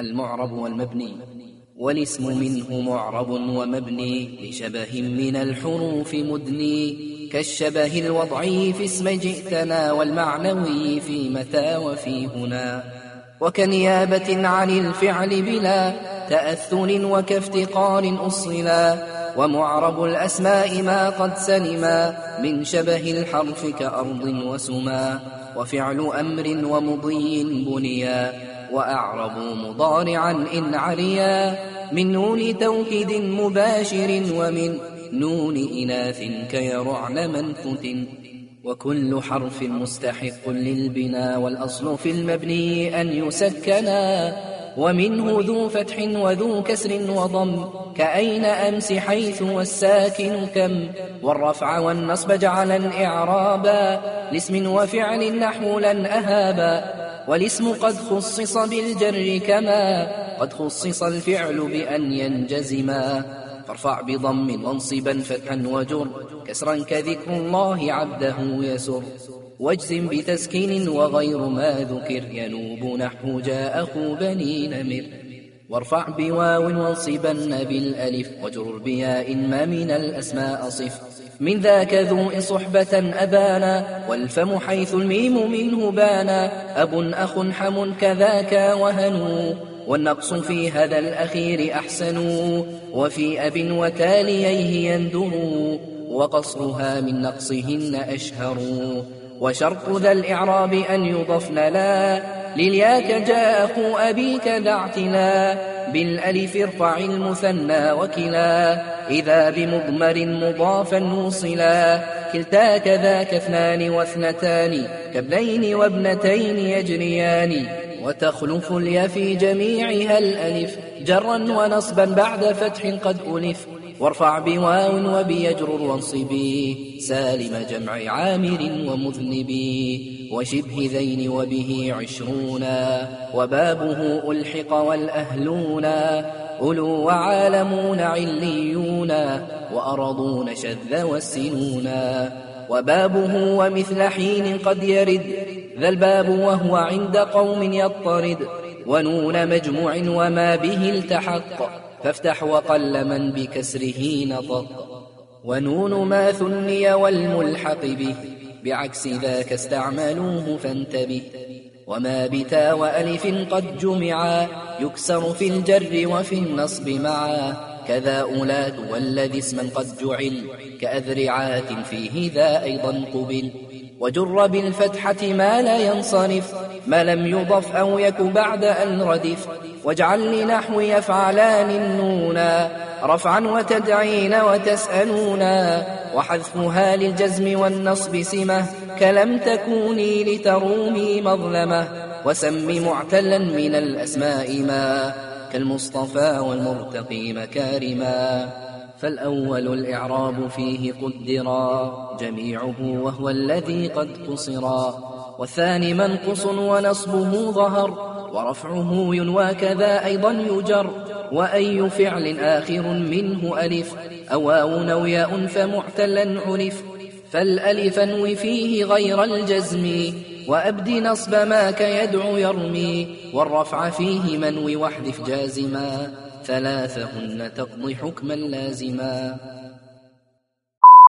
المعرب والمبني والاسم منه معرب ومبني لشبه من الحروف مدني كالشبه الوضعي في اسم جئتنا والمعنوي في متى وفي هنا. وكنيابة عن الفعل بلا تأثل وكافتقار أصلا ومعرب الأسماء ما قد سلما من شبه الحرف كأرض وسما وفعل أمر ومضي بنيا وأعرب مضارعا إن عليا من نون توكيد مباشر ومن نون إناث كيرعن منفت وكل حرف مستحق للبنا والأصل في المبني أن يسكنا ومنه ذو فتح وذو كسر وضم كأين أمس حيث والساكن كم؟ والرفع والنصب جعلا إعرابا لاسم وفعل نحو لن أهابا والاسم قد خصص بالجر كما قد خصص الفعل بأن ينجزما. فارفع بضم وانصبا فتحا وجر. كسرا كذكر الله عبده يسر. واجزم بتسكين وغير ما ذكر. ينوب نحو جاء أخو بني نمر. وارفع بواو وانصبن بالألف. وجر بياء ما من الأسماء صف. من ذاك ذو صحبة أبانا. والفم حيث الميم منه بانا. أب أخ حم كذاك وهنو. والنقص في هذا الأخير أحسن وفي أب وتاليه يندر وقصرها من نقصهن أشهر. وشرط ذا الإعراب أن يضفن لا لليا كجا أخو أبيك ذا بالألف ارفع المثنى وكلا إذا بمضمر مضافا وصلا كلتا كذاك اثنان واثنتان كابنين وابنتين يجريان. وتخلف اليا في جميعها الألف. جرا ونصبا بعد فتح قد ألف. وارفع بواو وبيجرر وانصبي. سالم جمع عامر ومذنبي. وشبه ذين وبه عشرونا. وبابه ألحق والأهلونا. أولو وعالمون عليون وأرضون شذ والسنونا. وبابه ومثل حين قد يرد ذا الباب وهو عند قوم يضطرد ونون مجموع وما به التحق فافتح وقل من بكسره نطق. ونون ما ثني والملحق به بعكس ذاك استعملوه فانتبه. وما بتا وألف قد جمعا يكسر في الجر وفي النصب معا. كذا أولاد والذي اسما قد جعل كأذرعات فيه ذا أيضا قبل. وجر بالفتحة ما لا ينصرف ما لم يضف أو يك بعد أن ردف. واجعل لنحو يفعلان النونا رفعا وتدعين وتسألونا. وحذفها للجزم والنصب سمة كلم تكوني لترومي مظلمة. وسم معتلا من الأسماء ما كالمصطفى والمرتقي مكارما. فالأول الإعراب فيه قدرا جميعه وهو الذي قد قصرا. والثاني منقص ونصبه ظهر ورفعه ينوى كذا أيضا يجر. وأي فعل آخر منه ألف أو واو ياء فمعتلا عرف فالألف انو فيه غير الجزم. وأبد نصب ما كيدعو يرمي والرفع فيه منو واحذف جازما. ثلاثهن تقضي حكما لازما.